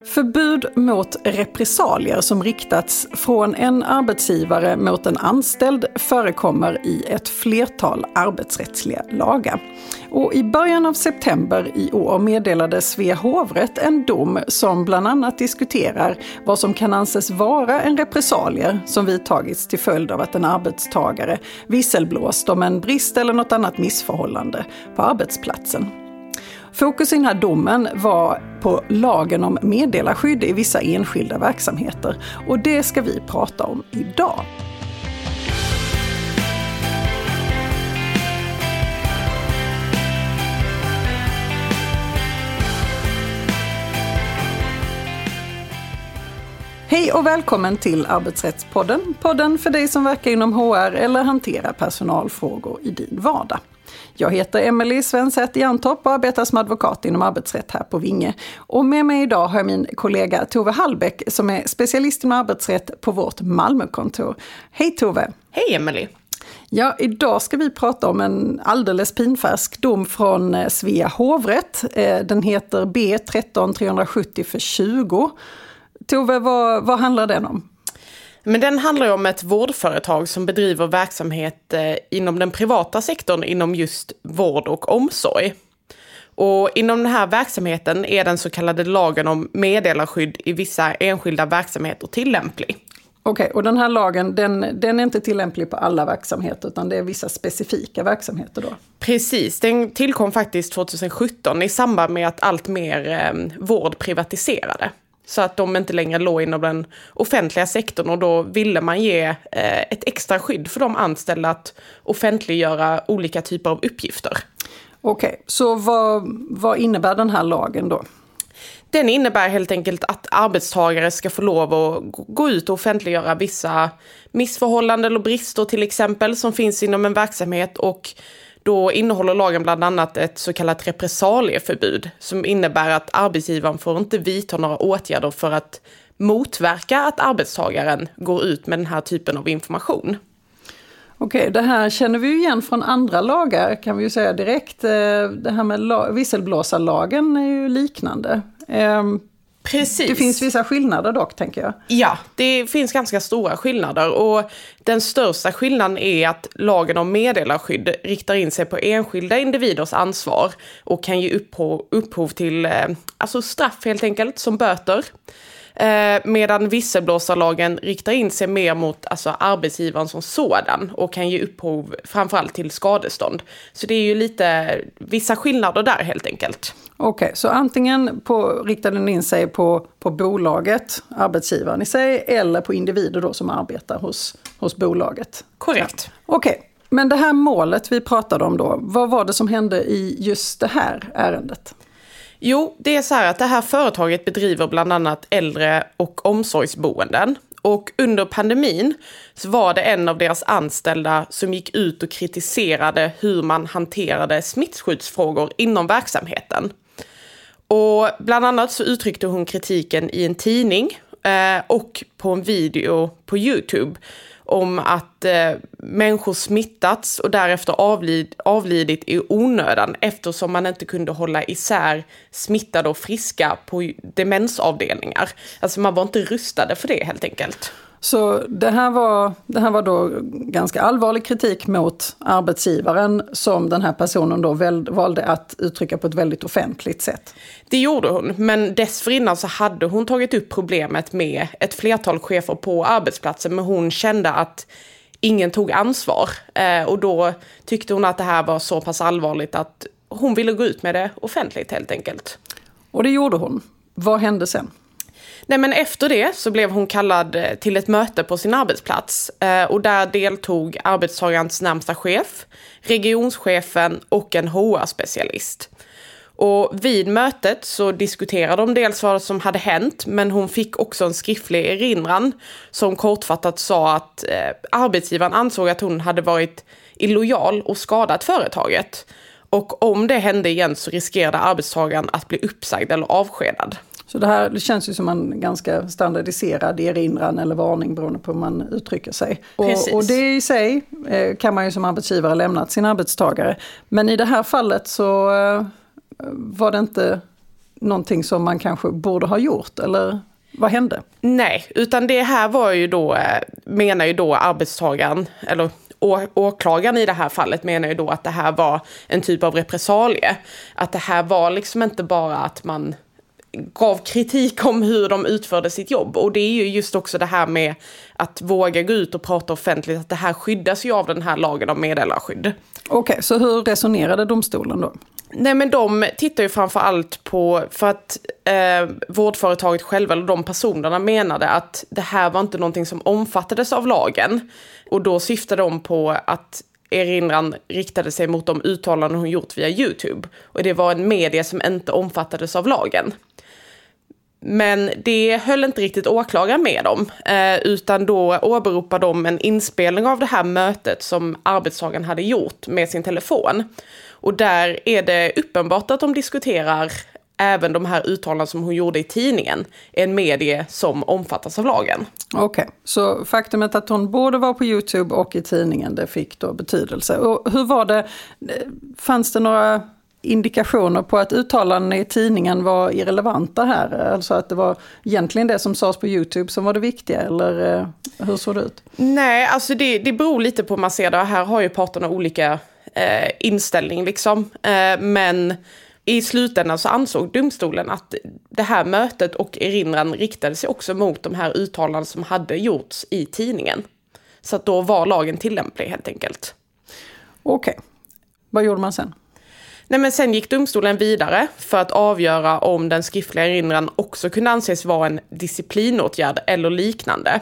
Mm. Förbud mot repressalier som riktats från en arbetsgivare mot en anställd förekommer i ett flertal arbetsrättsliga lagar. Och I början av september i år meddelade Svea hovrätt en dom som bland annat diskuterar vad som kan anses vara en repressalier som vidtagits till följd av att en arbetstagare visselblåst om en brist eller något annat missförhållande på arbetsplatsen. Fokus i den här domen var på lagen om meddelarskydd i vissa enskilda verksamheter och det ska vi prata om idag. Hej och välkommen till Arbetsrättspodden. Podden för dig som verkar inom HR eller hanterar personalfrågor i din vardag. Jag heter Emelie Svensäth Jantorp och arbetar som advokat inom arbetsrätt här på Vinge. Och med mig idag har jag min kollega Tove Hallbäck som är specialist inom arbetsrätt på vårt Malmökontor. Hej Tove! Hej Emelie! Ja, idag ska vi prata om en alldeles pinfärsk dom från eh, Svea hovrätt. Eh, den heter B13 370 för 20. Tove, vad, vad handlar den om? Men den handlar om ett vårdföretag som bedriver verksamhet eh, inom den privata sektorn inom just vård och omsorg. Och inom den här verksamheten är den så kallade lagen om meddelarskydd i vissa enskilda verksamheter tillämplig. Okej, okay, och den här lagen den, den är inte tillämplig på alla verksamheter utan det är vissa specifika verksamheter då? Precis, den tillkom faktiskt 2017 i samband med att allt mer eh, vård privatiserade. Så att de inte längre låg inom den offentliga sektorn och då ville man ge eh, ett extra skydd för de anställda att offentliggöra olika typer av uppgifter. Okej, okay, så vad, vad innebär den här lagen då? Den innebär helt enkelt att arbetstagare ska få lov att gå ut och offentliggöra vissa missförhållanden eller brister till exempel som finns inom en verksamhet och då innehåller lagen bland annat ett så kallat repressalieförbud som innebär att arbetsgivaren får inte vidta några åtgärder för att motverka att arbetstagaren går ut med den här typen av information. Okej, det här känner vi ju igen från andra lagar kan vi ju säga direkt. Eh, det här med visselblåsarlagen är ju liknande. Ehm, Precis. Det finns vissa skillnader dock, tänker jag. Ja, det finns ganska stora skillnader. Och den största skillnaden är att lagen om meddelarskydd riktar in sig på enskilda individers ansvar och kan ge upphov, upphov till eh, alltså straff helt enkelt, som böter. Eh, medan visselblåsarlagen riktar in sig mer mot alltså, arbetsgivaren som sådan och kan ge upphov framförallt till skadestånd. Så det är ju lite vissa skillnader där helt enkelt. Okej, okay, så antingen på, riktar den in sig på, på bolaget, arbetsgivaren i sig, eller på individer då som arbetar hos, hos bolaget? Korrekt. Ja. Okej, okay. men det här målet vi pratade om då, vad var det som hände i just det här ärendet? Jo, det är så här att det här företaget bedriver bland annat äldre och omsorgsboenden. Och under pandemin så var det en av deras anställda som gick ut och kritiserade hur man hanterade smittskyddsfrågor inom verksamheten. Och bland annat så uttryckte hon kritiken i en tidning eh, och på en video på Youtube om att eh, människor smittats och därefter avlid, avlidit i onödan eftersom man inte kunde hålla isär smittade och friska på demensavdelningar. Alltså man var inte rustade för det helt enkelt. Så det här, var, det här var då ganska allvarlig kritik mot arbetsgivaren som den här personen då väl, valde att uttrycka på ett väldigt offentligt sätt. Det gjorde hon, men dessförinnan så hade hon tagit upp problemet med ett flertal chefer på arbetsplatsen, men hon kände att ingen tog ansvar. Eh, och då tyckte hon att det här var så pass allvarligt att hon ville gå ut med det offentligt helt enkelt. Och det gjorde hon. Vad hände sen? Nej men efter det så blev hon kallad eh, till ett möte på sin arbetsplats eh, och där deltog arbetstagarens närmsta chef, regionschefen och en HR-specialist. Och vid mötet så diskuterade de dels vad som hade hänt, men hon fick också en skriftlig erinran som kortfattat sa att eh, arbetsgivaren ansåg att hon hade varit illojal och skadat företaget. Och om det hände igen så riskerade arbetstagaren att bli uppsagd eller avskedad. Så det här det känns ju som en ganska standardiserad erinran eller varning beroende på hur man uttrycker sig. Och, och, det i sig eh, kan man ju som arbetsgivare lämna till sin arbetstagare. Men i det här fallet så eh, var det inte någonting som man kanske borde ha gjort, eller vad hände? Nej, utan det här var ju då, eh, menar ju då arbetstagaren, eller åklagaren i det här fallet menar ju då att det här var en typ av repressalie. Att det här var liksom inte bara att man gav kritik om hur de utförde sitt jobb. Och det är ju just också det här med att våga gå ut och prata offentligt, att det här skyddas ju av den här lagen om meddelarskydd. Okej, okay, så hur resonerade domstolen då? Nej men de tittar ju framför allt på, för att eh, vårdföretaget själva, eller de personerna menade att det här var inte någonting som omfattades av lagen. Och då syftade de på att erinran riktade sig mot de uttalanden hon gjort via YouTube. Och det var en media som inte omfattades av lagen. Men det höll inte riktigt åklagaren med om, eh, utan då åberopar de en inspelning av det här mötet som arbetstagaren hade gjort med sin telefon. Och där är det uppenbart att de diskuterar även de här uttalanden som hon gjorde i tidningen, en medie som omfattas av lagen. Okej, okay. så faktumet att hon både var på Youtube och i tidningen, det fick då betydelse. Och hur var det, eh, fanns det några indikationer på att uttalandena i tidningen var irrelevanta här? Alltså att det var egentligen det som sades på Youtube som var det viktiga, eller eh, hur såg det ut? Nej, alltså det, det beror lite på hur man ser det. Här har ju parterna olika eh, inställning liksom. Eh, men i slutändan så ansåg domstolen att det här mötet och erinran riktade sig också mot de här uttalanden som hade gjorts i tidningen. Så att då var lagen tillämplig helt enkelt. Okej. Okay. Vad gjorde man sen? Nej, men sen gick domstolen vidare för att avgöra om den skriftliga erinran också kunde anses vara en disciplinåtgärd eller liknande.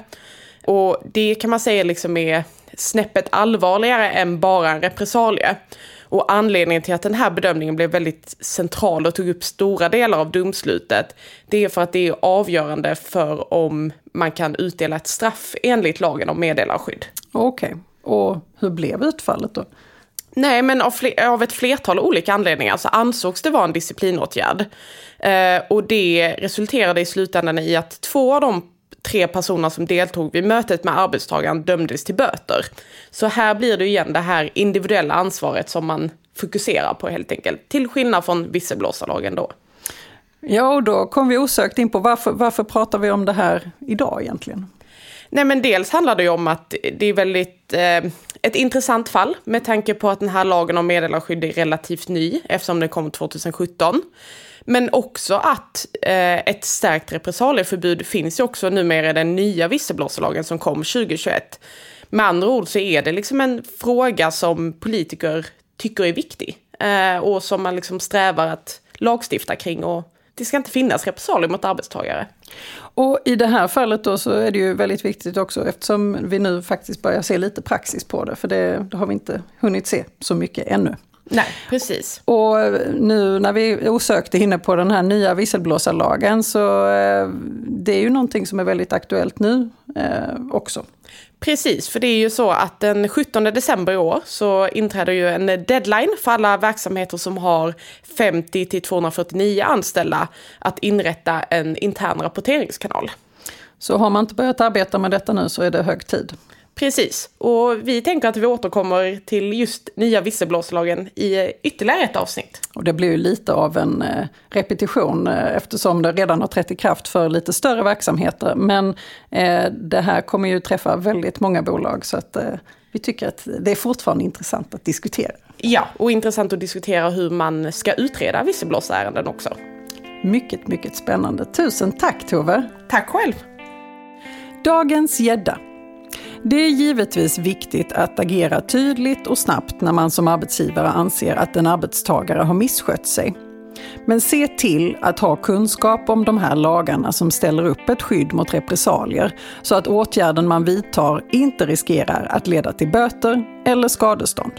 Och det kan man säga liksom är snäppet allvarligare än bara en repressalie. Och anledningen till att den här bedömningen blev väldigt central och tog upp stora delar av domslutet, det är för att det är avgörande för om man kan utdela ett straff enligt lagen om meddelarskydd. Okej, okay. och hur blev utfallet då? Nej, men av, fler, av, ett flertal olika anledningar så ansågs det vara en disciplinåtgärd. Eh, och det resulterade i slutändan i att två av de tre personer som deltog vid mötet med arbetstagaren dömdes till böter. Så här blir det igen det här individuella ansvaret som man fokuserar på helt enkelt. Till skillnad från visselblåsarlagen då. Ja, och då kom vi osökt in på varför, varför pratar vi om det här idag egentligen? Nej, men dels handlar det ju om att det är väldigt eh, ett intressant fall med tanke på att den här lagen om meddelarskydd är relativt ny eftersom den kom 2017. Men också att eh, ett stärkt repressalieförbud finns ju också numera i den nya visselblåsarlagen som kom 2021. Med andra ord så är det liksom en fråga som politiker tycker är viktig eh, och som man liksom strävar att lagstifta kring och det ska inte finnas repressalier mot arbetstagare. Och i det här fallet då så är det ju väldigt viktigt också eftersom vi nu faktiskt börjar se lite praxis på det, för det, det har vi inte hunnit se så mycket ännu. Nej, precis. Och nu när vi osökt är inne på den här nya visselblåsarlagen så eh, det är ju någonting som är väldigt aktuellt nu eh, också. Precis, för det är ju så att den 17 december i år så inträder ju en deadline för alla verksamheter som har 50 till 249 anställda att inrätta en intern rapporteringskanal. Så har man inte börjat arbeta med detta nu så är det hög tid. Precis, och vi tänker att vi återkommer till just nya visselblåslagen i ytterligare ett avsnitt. Och det blir ju lite av en eh, repetition eh, eftersom det redan har trätt i kraft för lite större verksamheter. Men eh, det här kommer ju träffa väldigt många bolag så att vi tycker att det är fortfarande intressant att diskutera. Ja, och intressant att diskutera hur man ska utreda visselblåsärenden också. Mycket, mycket spännande. Tusen tack Tove! Tack själv! Dagens gädda det är givetvis viktigt att agera tydligt och snabbt när man som arbetsgivare anser att en arbetstagare har misskött sig. Men se till att ha kunskap om de här lagarna som ställer upp ett skydd mot repressalier så att åtgärden man vidtar inte riskerar att leda till böter eller skadestånd.